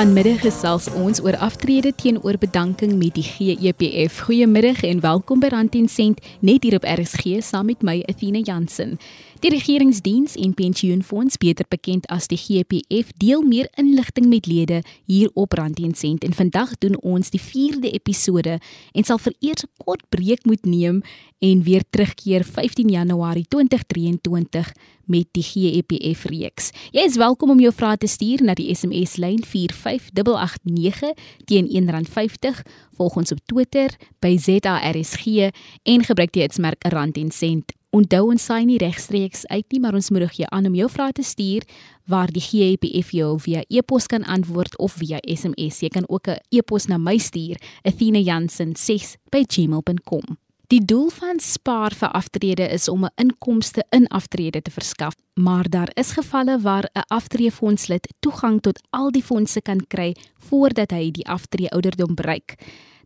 Vanmiddag gesels ons oor aftrede teenoor bedanking met die GEPF. Goeiemiddag en welkom by Rand 10 Sent net hier op RSG saam met my Athena Jansen. Die regeringsdiens en pensioenfonds, beter bekend as die GPF, deel meer inligting met lede hier op Rand 10 Sent en vandag doen ons die 4de episode en sal vir eers 'n kort breek moet neem en weer terugkeer 15 Januarie 2023 met die GEPF reeks. Jy is welkom om jou vrae te stuur na die SMS lyn 45889 teen R1.50. Volg ons op Twitter by ZARSG en gebruik die hitsmerk rand en sent. Onthou ons saai nie regstreeks uit nie, maar ons moedig jou aan om jou vrae te stuur waar die GEPF jou via e-pos kan antwoord of via SMS. Jy kan ook 'n e-pos na my stuur, athenajansen6@gmail.com. Die doel van spaar vir aftrede is om 'n inkomste in aftrede te verskaf, maar daar is gevalle waar 'n aftreefondslid toegang tot al die fondse kan kry voordat hy die aftrede ouderdom bereik.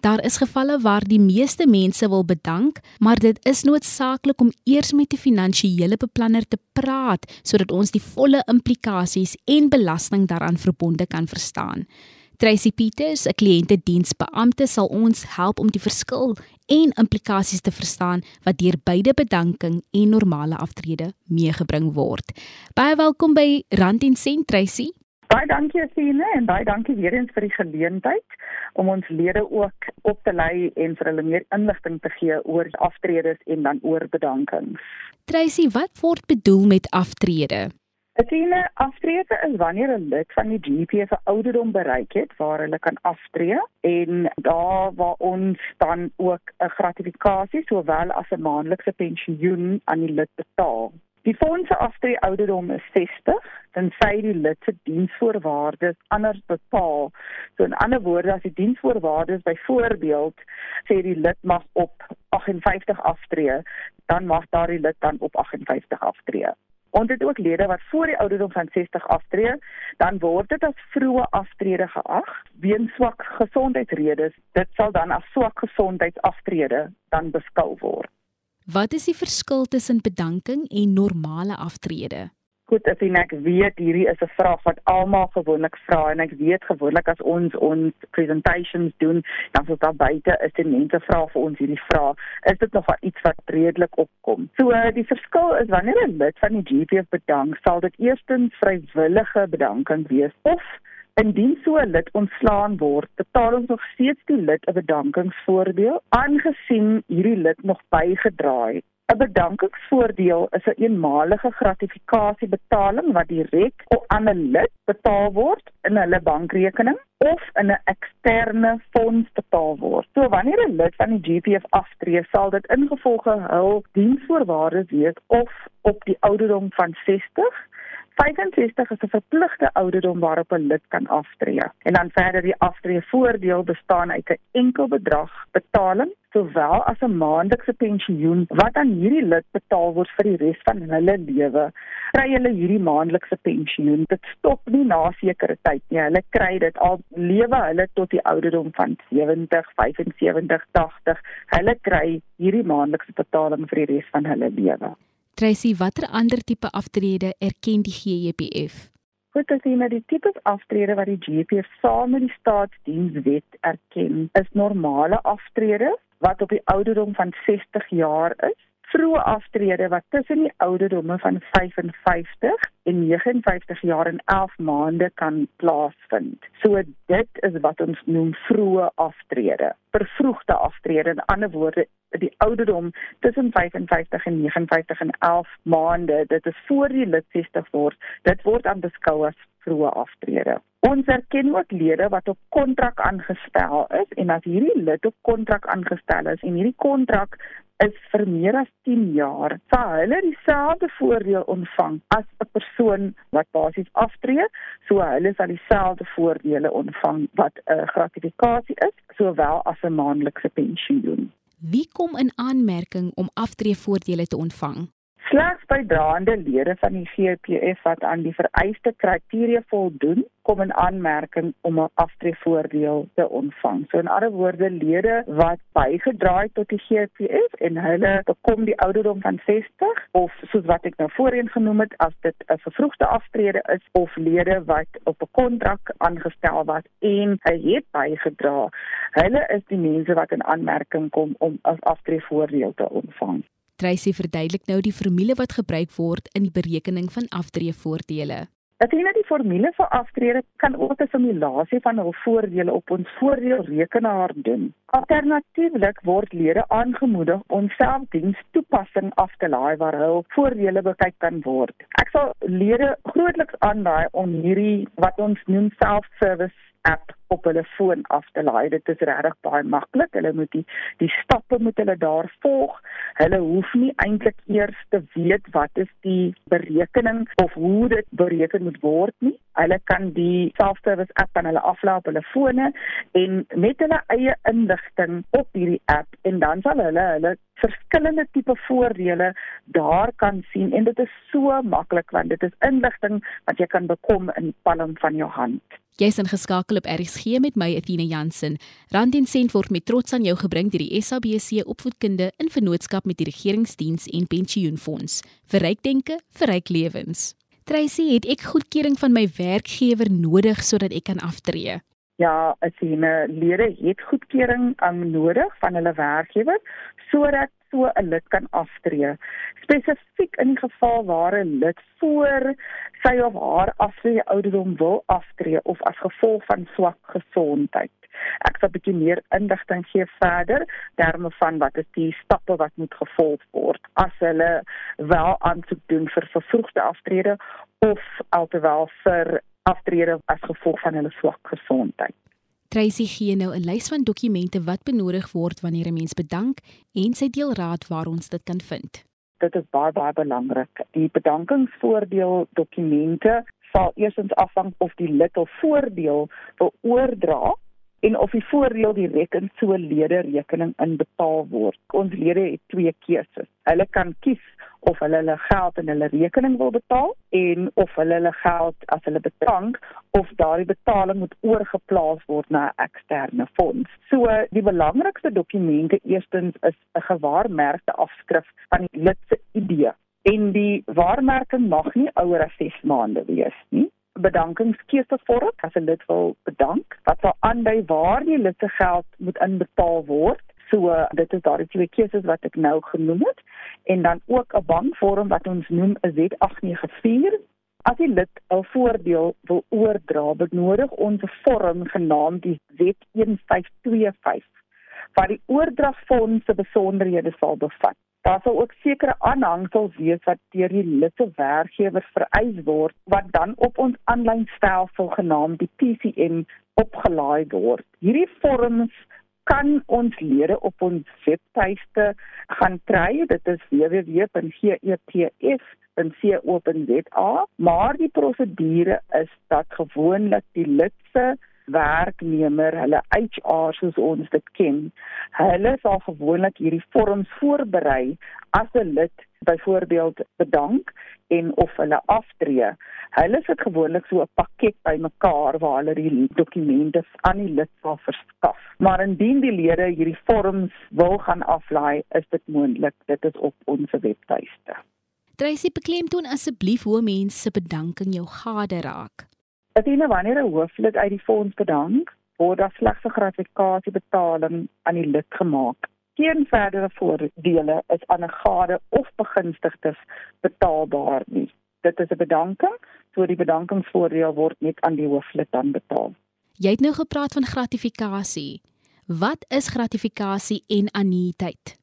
Daar is gevalle waar die meeste mense wil bedank, maar dit is noodsaaklik om eers met 'n finansiële beplanner te praat sodat ons die volle implikasies en belasting daaraan verbonde kan verstaan. Tracy Peters, 'n kliëntediensbeampte, sal ons help om die verskil en implikasies te verstaan wat deur beide bedanking en normale aftrede meegebring word. Baie welkom by Rand en Sent Tracy. Baie dankie Sine en baie dankie weer eens vir die geleentheid om ons lede ook op te lei en vir hulle meer inligting te gee oor aftredes en dan oor bedankings. Tracy, wat word bedoel met aftrede? 'n Tiene aftrede is wanneer 'n lid van die GP se ouderdom bereik het waar hulle kan aftree en daar waar ons dan ook 'n gratifikasie sowel as 'n maandelikse pensioen aan die lid betaal. Die fonds se aftree ouderdom is 60 tensy die lid se diensvoorwaardes anders bepaal. So in ander woorde as die diensvoorwaardes byvoorbeeld sê die lid mag op 58 aftree, dan mag daardie lid dan op 58 aftree. Ons het ook lede wat voor die ouderdom van 60 aftree, dan word dit as vroeë aftrede geag weens swak gesondheidsredes. Dit sal dan as swak gesondheidsaftrede dan beskou word. Wat is die verskil tussen bedanking en normale aftrede? Goed, as ek weet hierdie is 'n vraag wat almal gewoonlik vra en ek weet gewoonlik as ons ons presentations doen, dan sou daar buite is die mense vra vir ons hierdie vraag. Is dit nog iets wat redelik opkom? So die verskil is wanneer 'n lid van die GPF bedank, sal dit eerstens vrywillige bedanking wees of Indien so 'n lid ontslaan word, betaal ons nog steeds die lid 'n bedankingsvoordeel aangesien hierdie lid nog bygedra het 'n Bedankingsvoordeel is 'n een eenmalige gratifikasiebetaling wat direk aan 'n lid betaal word in hulle bankrekening of in 'n eksterne fonds betaal word. So wanneer 'n lid van die GPF aftree, sal dit ingevolge hul diensvoorwaardes wees of op die ouderdom van 60 65 is 'n verpligte ouderdom waarop 'n lid kan aftree. En dan verder die aftree voordeel bestaan uit 'n enkel bedrag betaling sowel as 'n maandelikse pensioen wat aan hierdie lid betaal word vir die res van hulle lewe. Kry hulle hierdie maandelikse pensioen, dit stop nie na sekere tyd nie. Hulle kry dit al lewe hulle tot die ouderdom van 70, 75, 80. Hulle kry hierdie maandelikse betaling vir die res van hulle lewe. Tracy, watter ander tipe aftrede erken die GEPF? Goed as jy na die tipe aftrede wat die GEPF saam met die staatsdienswet erken, is normale aftrede wat op die ouderdom van 60 jaar is vroeë aftrede wat tussen die ouderdomme van 55 en 59 jaar en 11 maande kan plaasvind. So dit is wat ons noem vroeë aftrede. Vervroegde aftrede, in ander woorde, die ouderdom tussen 55 en 59 en 11 maande, dit is voor die lid 60 word, dit word aan beskou as vroeë aftrede. Ons erken ook lede wat op kontrak aangestel is en as hierdie lid op kontrak aangestel is en hierdie kontrak is vir meer as 10 jaar, sal hulle dieselfde voordeel ontvang as 'n persoon wat basies aftree, so hulle sal dieselfde voordele ontvang wat 'n gratifikasie is, sowel as 'n maandelikse pensioen. Wie kom in aanmerking om aftreevoordele te ontvang? Slegs bydraende lede van die GPF wat aan die vereiste kriteria voldoen, kom in aanmerking om 'n aftreevoordeel te ontvang. So in ander woorde, lede wat bygedra het tot die GPF en hulle bekom die ouderdom van 60 of soos wat ek nou voorheen genoem het, as dit 'n vervroegde aftrede is of lede wat op 'n kontrak aangestel was en hy het bygedra, hulle is die mense wat in aanmerking kom om as aftreevoordeel te ontvang. Tracy verduidelik nou die formule wat gebruik word in die berekening van aftreevoordele. Natuurlik die formule vir aftrede kan ook 'n simulasie van hul voordele op ons voordeelrekenaar doen. Alternatiefelik word lede aangemoedig om selfdienstoepassing af te laai waar hul voordele bekyk kan word. Ek sal lede grootliks aanraai om hierdie wat ons noem self-service app op hulle foon af te laai. Dit is regtig baie maklik. Hulle moet die die stappe moet hulle daar volg. Hulle hoef nie eintlik eers te weet wat is die berekening of hoe dit bereken moet word nie. Hulle kan die self-service app aan hulle aflaai op hulle fone en met hulle eie inligting op hierdie app en dan sal hulle hulle verskillende tipe voordele daar kan sien en dit is so maklik want dit is inligting wat jy kan bekom in palm van jou hand. Jy's ingeskakel op RSG met my Athena Jansen. Rand en sent word met trots aan jou gebring deur die SABC Opvoedkunde in vennootskap met die Regeringsdiens en Pensioenfonds. Vir ryk denke, vir ryk lewens. Tracy, het ek goedkeuring van my werkgewer nodig sodat ek kan aftree? Ja, as jy 'n lede het goedkeuring um, nodig van hulle werkgewer sodat so 'n lid kan aftree. Spesifiek in die geval waar 'n lid voor sy of haar aftree ouderdom wil aftree of as gevolg van swak gesondheid. Ek sal 'n bietjie meer inligting gee verder terme van wat is die stappe wat moet gevolg word as hulle wel aansoek doen vir vervroegde aftrede of alterwel vir aftrede as gevolg van hulle swak gesondheid. Tracy gee nou 'n lys van dokumente wat benodig word wanneer 'n mens bedank en sy deel raad waar ons dit kan vind. Dit is baie baie belangrik. Die bedankingsvoordeel dokumente sal eerstens afhang of die lid of voordeel wil oordra en of die voordeel direk in so 'n lede rekening inbetaal word. Ons lede het twee keuses. Hulle kan kies of hulle hulle geld in hulle rekening wil betaal en of hulle hulle geld as hulle bedank of daardie betaling moet oorgeplaas word na 'n eksterne fonds. So die belangrikste dokumente eerstens is 'n gewaarmerkte afskrif van die lid se ID en die waarmerking mag nie ouer as 6 maande wees nie bedankingskeuse vorm as 'n lid wil bedank wat sal aandui waar die lid se geld moet inbetaal word. So dit is daardie twee keuses wat ek nou genoem het en dan ook 'n bankvorm wat ons noem 'n Z894. As die lid 'n voordeel wil oordra, benodig ons 'n vorm genaamd die Z1525 wat die oordragfonds se besonderhede sal bevat. Daar sal ook sekere aanhangsels wees wat deur die lidse werkgewer vereis word wat dan op ons aanlyn stelsel genaamd die PCM opgelaai word. Hierdie vorms kan ons lede op ons webtuiste gaan kry. Dit is www.gepf.co.za, maar die prosedure is dat gewoonlik die lidse werknemer, hulle HR soos ons dit ken, hulle sal gewoonlik hierdie vorms voorberei as 'n lid byvoorbeeld bedank en of hulle aftree. Hulle sit gewoonlik so 'n pakket bymekaar waar hulle die dokumente aan die lid sal verskaf. Maar indien die lede hierdie vorms wil gaan aflaai, is dit moontlik. Dit is op ons webtuiste. Tracy beklemtoon asseblief hoe mense se bedanking jou gade raak. Indien wanneer 'n hooflid uit die fonds bedank, word daar slegs 'n gratifikasiebetaling aan die lid gemaak. Geen verdere voordele is aan 'n gade of begunstigdes betaalbaar nie. Dit is 'n bedanking, so die bedankingsvoordeel word net aan die hooflid dan betaal. Jy het nou gepraat van gratifikasie. Wat is gratifikasie en annuïteit?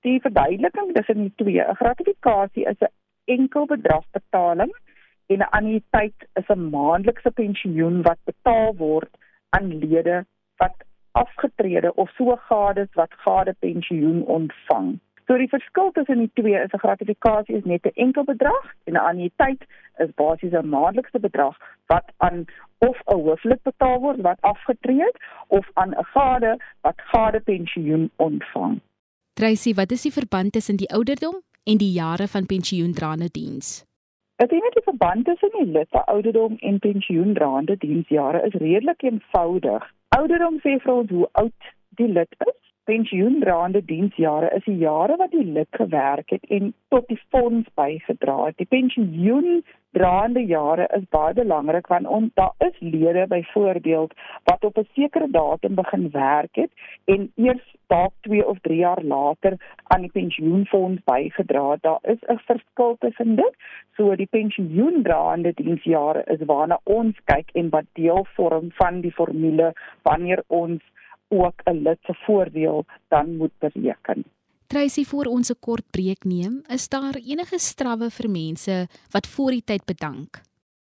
Die verduideliking tussen die twee. 'n Gratifikasie is 'n enkel bedragbetaling en 'n annuïteit is 'n maandelikse pensioen wat betaal word aan lede wat afgetrede of so gades wat gade pensioen ontvang. So die verskil tussen die twee is 'n gratifikasie is net 'n enkel bedrag en 'n annuïteit is basies 'n maandelikse bedrag wat aan of 'n hooflid betaal word wat afgetree het of aan 'n gade wat gade pensioen ontvang. Tracy, wat is die verband tussen die ouderdom en die jare van pensioendraande diens. Dit is net die verband tussen die lid se ouderdom en pensioendraande diensjare is redelik eenvoudig. Ouderdom sê vir ons hoe oud die lid is pensioendraande diensjare is die jare wat die lid gewerk het en tot die fonds bygedra het. Die pensioendraande jare is baie belangrik want ons daar is lede byvoorbeeld wat op 'n sekere datum begin werk het en eers dalk 2 of 3 jaar later aan die pensioenfonds bygedra het. Daar is 'n verskil tussen dit. So die pensioendraande diensjare is waarna ons kyk en wat deel vorm van die formule wanneer ons ook 'n lid se voordeel dan moet bereken. Tracy voor ons 'n kort breek neem, is daar enige strawwe vir mense wat voor die tyd bedank?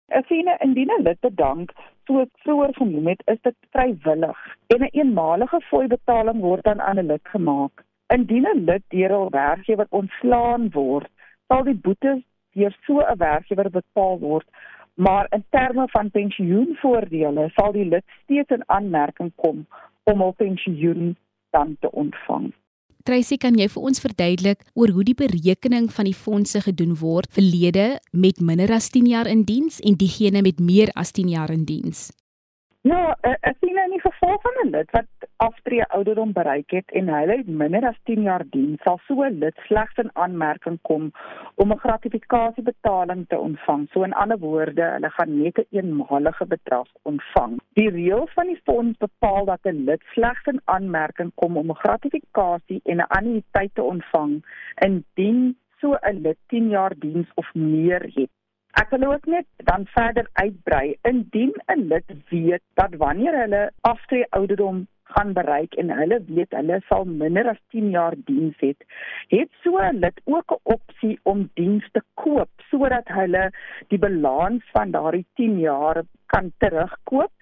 As jy 'n indien lid bedank, soos vroeër genoem het, is dit vrywillig en 'n een eenmalige fooi betaling word dan aan 'n lid gemaak. Indien 'n lid deur 'n werkgewer ontslaan word, sal die boete deur so 'n werkgewer betaal word. Maar in terme van pensioenvoordele sal die lid steeds in aanmerking kom om op pensioen dan te ontvang. Tracy, kan jy vir ons verduidelik oor hoe die berekening van die fondse gedoen word vir lede met minder as 10 jaar in diens en diegene met meer as 10 jaar in diens? Ja, ek eh, sien in die geval van 'n lid wat aftree ouderdom bereik het en hy het minder as 10 jaar diens, sal so 'n lid slegs in aanmerking kom om 'n gratifikasiebetaling te ontvang. So in ander woorde, hulle gaan net 'n eenmalige bedrag ontvang. Die reël van die fonds bepaal dat 'n lid slegs in aanmerking kom om 'n gratifikasie en 'n annuïteit te ontvang indien so 'n lid 10 jaar diens of meer het. Ek wil ook net dan verder uitbrei. Indien 'n lid weet dat wanneer hulle aftree ouderdom gaan bereik en hulle weet hulle sal minder as 10 jaar diens het, het so 'n lid ook 'n opsie om diens te koop sodat hulle die balans van daardie 10 jaar kan terugkoop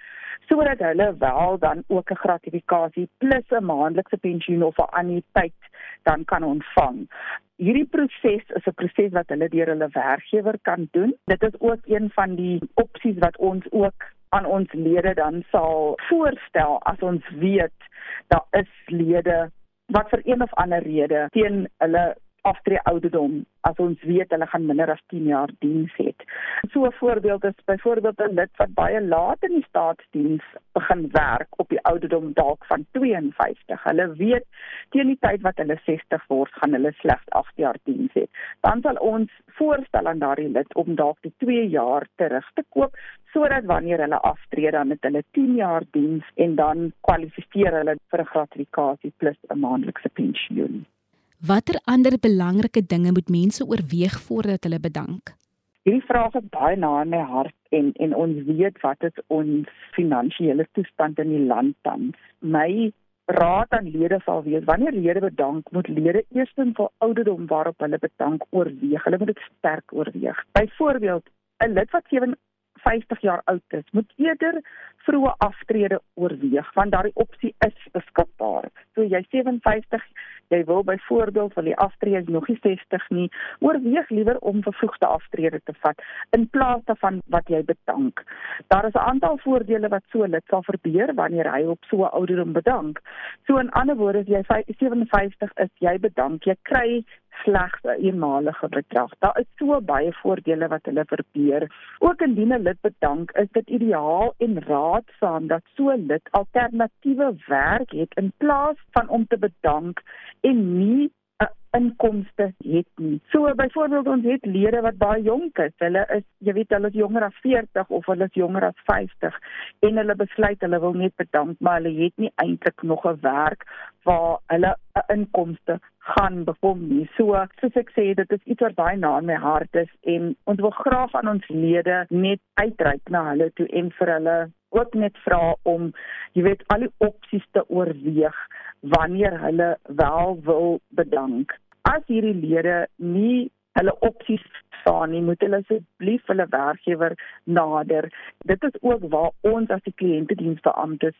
sodat hulle wel dan ook 'n gratifikasie plus 'n maandelikse pensioen of 'n annuïteit dan kan ontvang. Hierdie proses is 'n proses wat hulle deur hulle werkgewer kan doen. Dit is ook een van die opsies wat ons ook aan ons lede dan sal voorstel as ons weet daar is lede wat vir een of ander rede teen hulle aftree ouderdom as ons weet hulle gaan minder as 10 jaar diens het. So 'n voorbeeld is byvoorbeeld 'n lid wat baie laat in die staatsdiens begin werk op die ouderdom dalk van 52. Hulle weet teen die tyd wat hulle 60 word, gaan hulle slegs 8 jaar diens hê. Dan sal ons voorstel aan daardie lid om dalk die 2 jaar terug te koop sodat wanneer hulle aftree dan het hulle 10 jaar diens en dan kwalifiseer hulle vir 'n gratifikasie plus 'n maandelikse pensioen. Watter ander belangrike dinge moet mense oorweeg voordat hulle bedank? Hierdie vraag is baie na in my hart en en ons weet wat is ons finansiële toestand in die land tans. My raad aan lede sal wees wanneer lede bedank, moet lede eerstens vir ouderdom waarop hulle bedank oorweeg. Hulle moet dit sterk oorweeg. Byvoorbeeld, 'n lid wat 50 jaar oud is, moet eerder vroeë aftrede oorweeg want daardie opsie is beskikbaar. So jy 57, jy wil byvoorbeeld wil die aftrede nog nie 60 nie, oorweeg liewer om vervroegde aftrede te vat in plaas daarvan wat jy bedank. Daar is 'n aantal voordele wat so lid sal verbeur wanneer hy op so 'n ouderdom bedank. So in ander woorde, as jy 57 is, jy bedank, jy kry slegs 'n eenmalige bedrag. Daar is so baie voordele wat hulle verbeur. Ook indien 'n lid bedank, is dit ideaal en raadsaam dat so 'n lid alternatiewe werk het in plaas van om te bedank en nie inkomste het nie. So byvoorbeeld ons het lede wat baie jonk is. Hulle is, jy weet, hulle is jonger as 40 of hulle is jonger as 50 en hulle besluit hulle wil net bedank, maar hulle het nie eintlik nog 'n werk waar hulle 'n inkomste gaan bekom nie. So soos ek sê, dit is iets wat baie na in my hart is en ons wil graag aan ons lede net uitreik na hulle toe en vir hulle ook net vra om jy weet al die opsies te oorweeg wanneer hulle wel wil bedank. As hierdie lede nie hulle opsies staan nie, moet hulle asseblief hulle werkgewer nader. Dit is ook waar ons as die kliëntediensbeamptes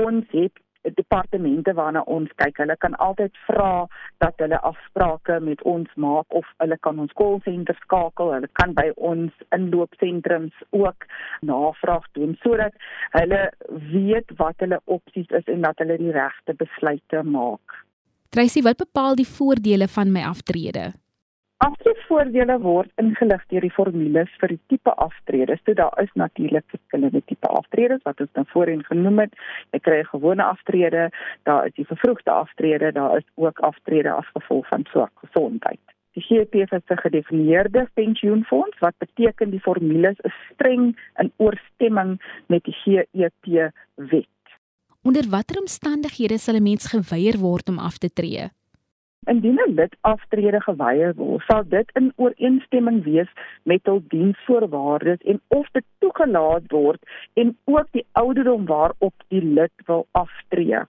ons het departemente waarna ons kyk. Hulle kan altyd vra dat hulle afsprake met ons maak of hulle kan ons call center skakel. Hulle kan by ons inloopsentrums ook navraag doen sodat hulle weet wat hulle opsies is en dat hulle die regte besluite maak. Tracy, wat bepaal die voordele van my aftrede? Ledevoordele word ingelig deur die formules vir die tipe aftredes. So daar is natuurlik verskillende tipe aftredes wat ons nou voorheen genoem het. Jy kry 'n gewone aftrede, daar is die vervroegde aftrede, daar is ook aftrede as gevolg van swak gesondheid. Die GEPF is 'n gedefinieerde pensioenfonds wat beteken die formules is streng in ooreenstemming met die GEP wet. Onder watter omstandighede sal 'n mens geweier word om af te tree? Indien 'n lid aftrede geweier word, sal dit in ooreenstemming wees met hul diensvoorwaardes en of dit toegelaat word en ook die ouderdom waarop die lid wil aftree.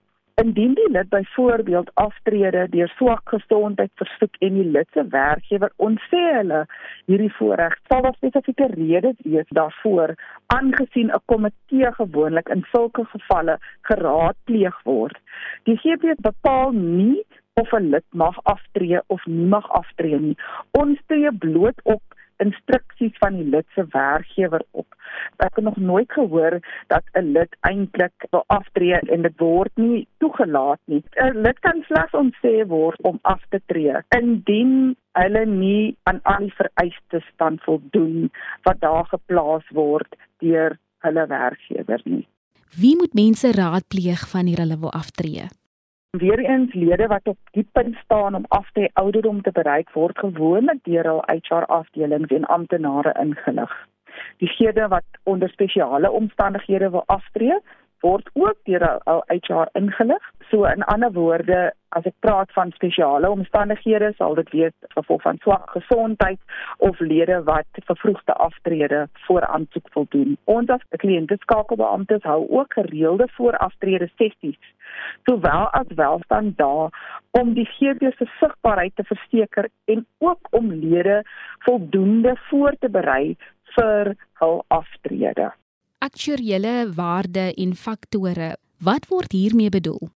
Indien die lid byvoorbeeld aftrede deur swak gesondheid versoek en die lid se werkgewer onsê hulle hierdie voorreg, sal daar spesifieke redes wees daarvoor aangesien 'n komitee gewoonlik in sulke gevalle geraadpleeg word. Die GP bepaal nie of 'n lid mag aftree of nie mag aftree nie. Ons tree bloot op instruksies van die lid se werkgewer op. Ek het nog nooit gehoor dat 'n lid eintlik wil aftree en dit word nie toegelaat nie. 'n Lid kan slegs ontsê word om af te tree indien hulle nie aan al die vereistes dan voldoen wat daar geplaas word deur hulle werkgewer nie. Wie moet mense raadpleeg wanneer hulle wil aftree? Weereens lede wat op die punt staan om af te ouderdom te bereik word gewoonlik deur hul HR afdelings en amptenare ingelig. Diegene wat onder spesiale omstandighede wil aftree, word ook deur HR ingelig. So in ander woorde, as ek praat van spesiale omstandighede, sal dit wees gevolg van swak gesondheid of lede wat vervroegde aftrede voor aansoek wil doen. Ons as kliënteskakelbeamptes hou ook gereelde vooraftrede sessies sowel as welstand daar om die GP se sigbaarheid te verseker en ook om lede voldoende voor te berei vir hul aftrede. Aktuariële waarde en faktore, wat word hiermee bedoel?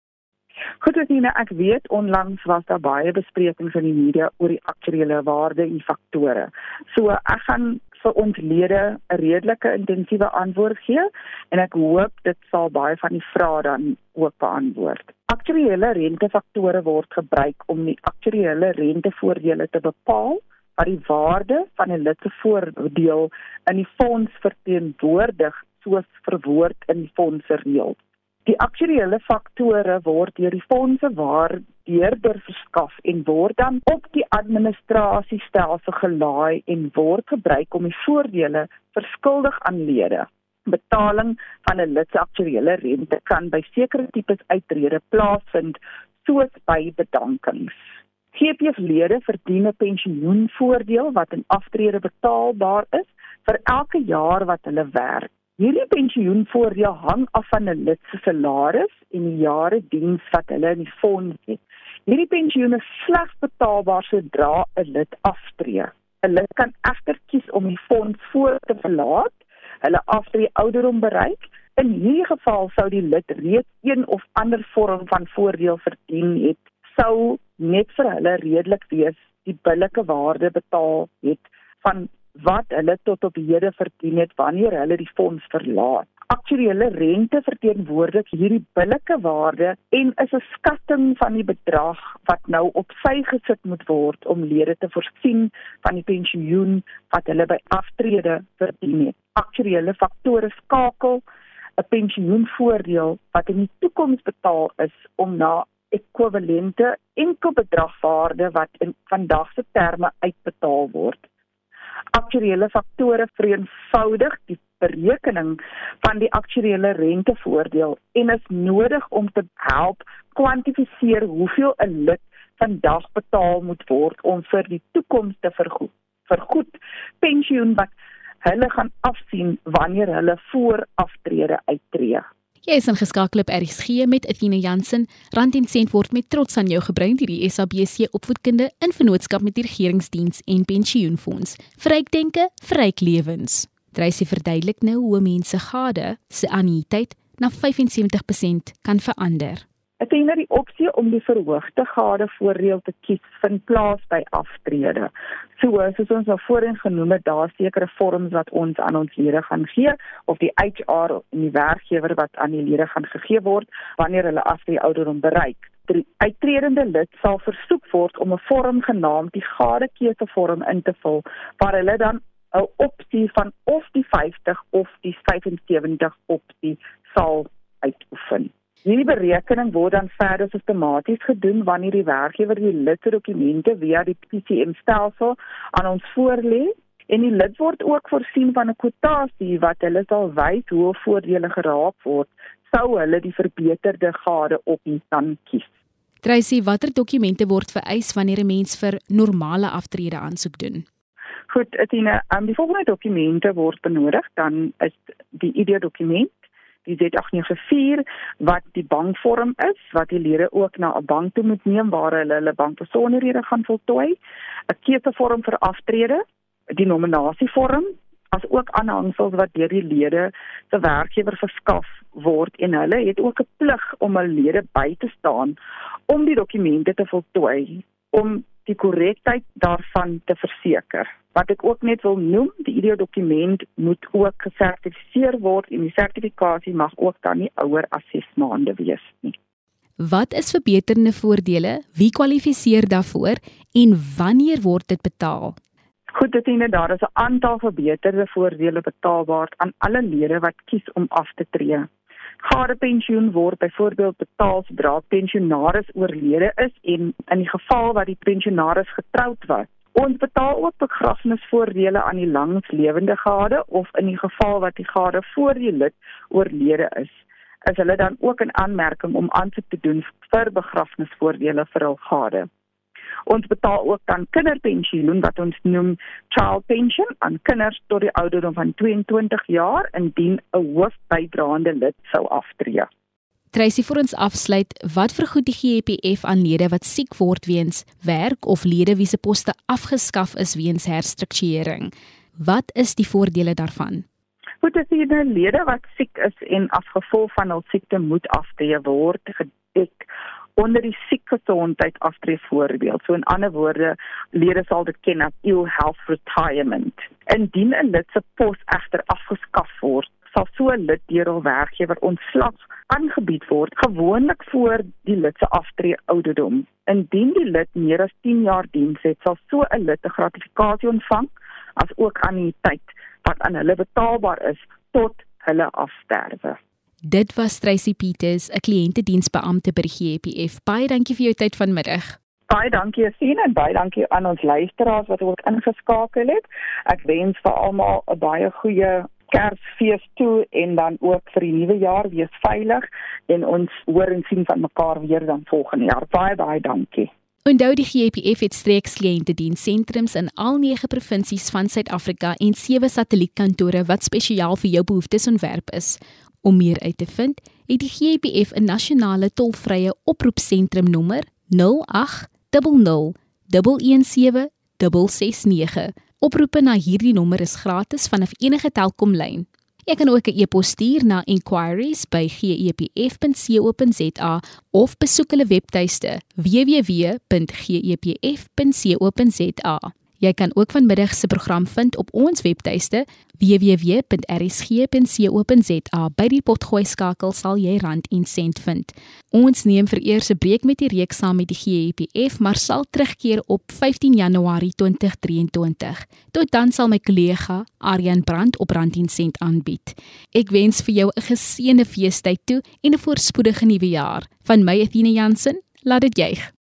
Goed nou ek weet onlangs was daar baie besprekings in die media oor die aktuariële waarde en faktore. So ek gaan vir ons lede 'n redelike intensiewe antwoord gee en ek hoop dit sal baie van die vrae dan ook beantwoord. Aktuariële rentefaktore word gebruik om die aktuariële rentevoordele te bepaal wat die waarde van 'n lid se voordeel in die fonds verteenwoordig soos verwoord in die fonds se reëls. Die aktuariële faktore word deur die fondse waardeerder verskaf en word dan op die administrasiestelsel gelaai en word gebruik om die voordele verskuldig aan lede. Betaling van 'n lid se aktuariële rente kan by sekere tipes uitrede plaasvind soos by bedankings. GPF-lede verdien 'n pensioenvoordeel wat in aftrede betaalbaar is vir elke jaar wat hulle werk. Hierdie pensioenvoordeel hang af van 'n lid se salaris en die jare diens wat hulle in die fonds het. Hierdie pensioen is slegs betaalbaar sodra 'n lid aftree. 'n Lid kan egter kies om die fonds voor te verlaat, hulle aftree ouderdom bereik. In hierdie geval sou die lid reeds een of ander vorm van voordeel verdien het, sou net vir hulle redelik wees die billike waarde betaal het van wat hulle tot op hede verdien het wanneer hulle die fonds verlaat. Aktuele rente verteenwoordig hierdie billike waarde en is 'n skatting van die bedrag wat nou op sy gesit moet word om lede te voorsien van die pensioen wat hulle by aftrede verdien het. Aktuele faktore skakel 'n pensioenvoordeel wat in die toekoms betaal is om na ekwivalente enkel bedragwaarde wat in vandag se terme uitbetaal word aktuariële faktore vereenvoudig die berekening van die aktuariële rentevoordeel en is nodig om te help kwantifiseer hoeveel 'n lid vandag betaal moet word om vir die toekoms te vergoed. Vergoed pensioen wat hulle gaan afsien wanneer hulle voor aftrede uittreë. Jy is ingeskakel op RSG met Athena Jansen. Rand en sent word met trots aan jou gebring deur die SABC opvoedkunde in vennootskap met die regeringsdiens en pensioenfonds. Vryk denke, vryk lewens. Drysie verduidelik nou hoe mense gade se anniteit na 75% kan verander. Ek sien dat die opsie om die verhoogde gade voordeel te kies vind plaas by aftrede. So soos ons nou voorheen genoem het, daar sekere vorms wat ons aan ons lede gaan gee of die HR en die werkgewer wat aan die lede gaan gegee word wanneer hulle aftrede ouderdom bereik. Die uittredende lid sal versoek word om 'n vorm genaamd die gadekeuse vorm in te vul waar hulle dan 'n opsie van of die 50 of die 75 opsie sal uitoefen. Hierdie berekening word dan verder sistematies gedoen wanneer die werkgewer die lidse dokumente via die PCM stelsel aan ons voorlê en die lid word ook voorsien van 'n kwotasie wat hulle sal wys hoe voordele geraap word sou hulle die verbeterde gade op dan kies. Tracy, watter dokumente word vereis wanneer 'n mens vir normale aftrede aansoek doen? Goed, Athena, um, die volgende dokumente word benodig, dan is die ID dokument, die Z894 wat die bankvorm is wat die lede ook na 'n bank toe moet neem waar hulle hulle bankbesonderhede gaan voltooi, 'n keusevorm vir aftrede, die nominasievorm, as ook aanhangsels wat deur die lede se werkgewer verskaf word en hulle het ook 'n plig om hul lede by te staan om die dokumente te voltooi om die korrektheid daarvan te verseker. Wat ek ook net wil noem, die ID dokument moet ook gesertifiseer word en die sertifikasie mag ook dan nie ouer as 6 maande wees nie. Wat is verbeterde voordele? Wie kwalifiseer daarvoor en wanneer word dit betaal? Goed, dit is daar is 'n aantal verbeterde voordele betaalbaar aan alle lede wat kies om af te tree. Gade pensioen word byvoorbeeld betaal sodra pensionaris oorlede is en in die geval wat die pensionaris getroud was. Ons betaal ook begrafnisvoordele aan die langslewende gade of in die geval wat die gade voor die lid oorlede is, is hulle dan ook in aanmerking om aansoek te doen vir begrafnisvoordele vir hul gade. Ons betaal ook dan kinderpensioen wat ons noem child pension aan kinders tot die ouderdom van 22 jaar indien 'n hoofbydraende lid sou aftree. Tracy vir ons afsluit, wat vergoed die GEPF aan lede wat siek word weens werk of lede wie se poste afgeskaf is weens herstrukturering? Wat is die voordele daarvan? Goed, as jy 'n lede wat siek is en as gevolg van hul siekte moet aftree word gedek onder die siekgesondheid aftree voorbeeld. So in ander woorde, lede sal dit ken as ill health retirement. Indien 'n lid se pos egter afgeskaf word, sal so 'n lid deur hul werkgewer ontslag aangebied word, gewoonlik voor die lid se aftree ouderdom. Indien die lid meer as 10 jaar diens het, sal so 'n lid 'n gratifikasie ontvang as ook anniteit wat aan hulle betaalbaar is tot hulle afsterwe. Dit was Tracy Peters, 'n kliëntediensbeampte by die GPF. Baie dankie vir jou tyd vanmiddag. Baie dankie Sien en baie dankie aan ons luisteraars wat ook ingeskakel het. Ek wens vir almal 'n baie goeie Kersfees toe en dan ook vir die nuwe jaar wees veilig en ons hoor en sien van mekaar weer dan volgende jaar. Baie baie dankie. Onthou die GPF het streeks kliëntedienssentrums in al 9 provinsies van Suid-Afrika en 7 satellietkantore wat spesiaal vir jou behoeftes ontwerp is. Om meer uit te vind, het die GPF 'n nasionale tolvrye oproepsentrum nommer 0800 117 669. Oproepe na hierdie nommer is gratis vanaf enige Telkomlyn. Jy kan ook 'n e-pos stuur na enquiries@gepf.co.za of besoek hulle webtuiste www.gepf.co.za. Jy kan ook vanmiddag se program vind op ons webtuiste www.rsg.co.za. By die potgooi skakel sal jy rand en sent vind. Ons neem vir eers 'n breek met die reeks saam met die GEPF, maar sal terugkeer op 15 Januarie 2023. Tot dan sal my kollega Aryan Brandt op rand en sent aanbied. Ek wens vir jou 'n geseënde feestyd toe en 'n voorspoedige nuwe jaar. Van my Athena Jansen, laat dit juig.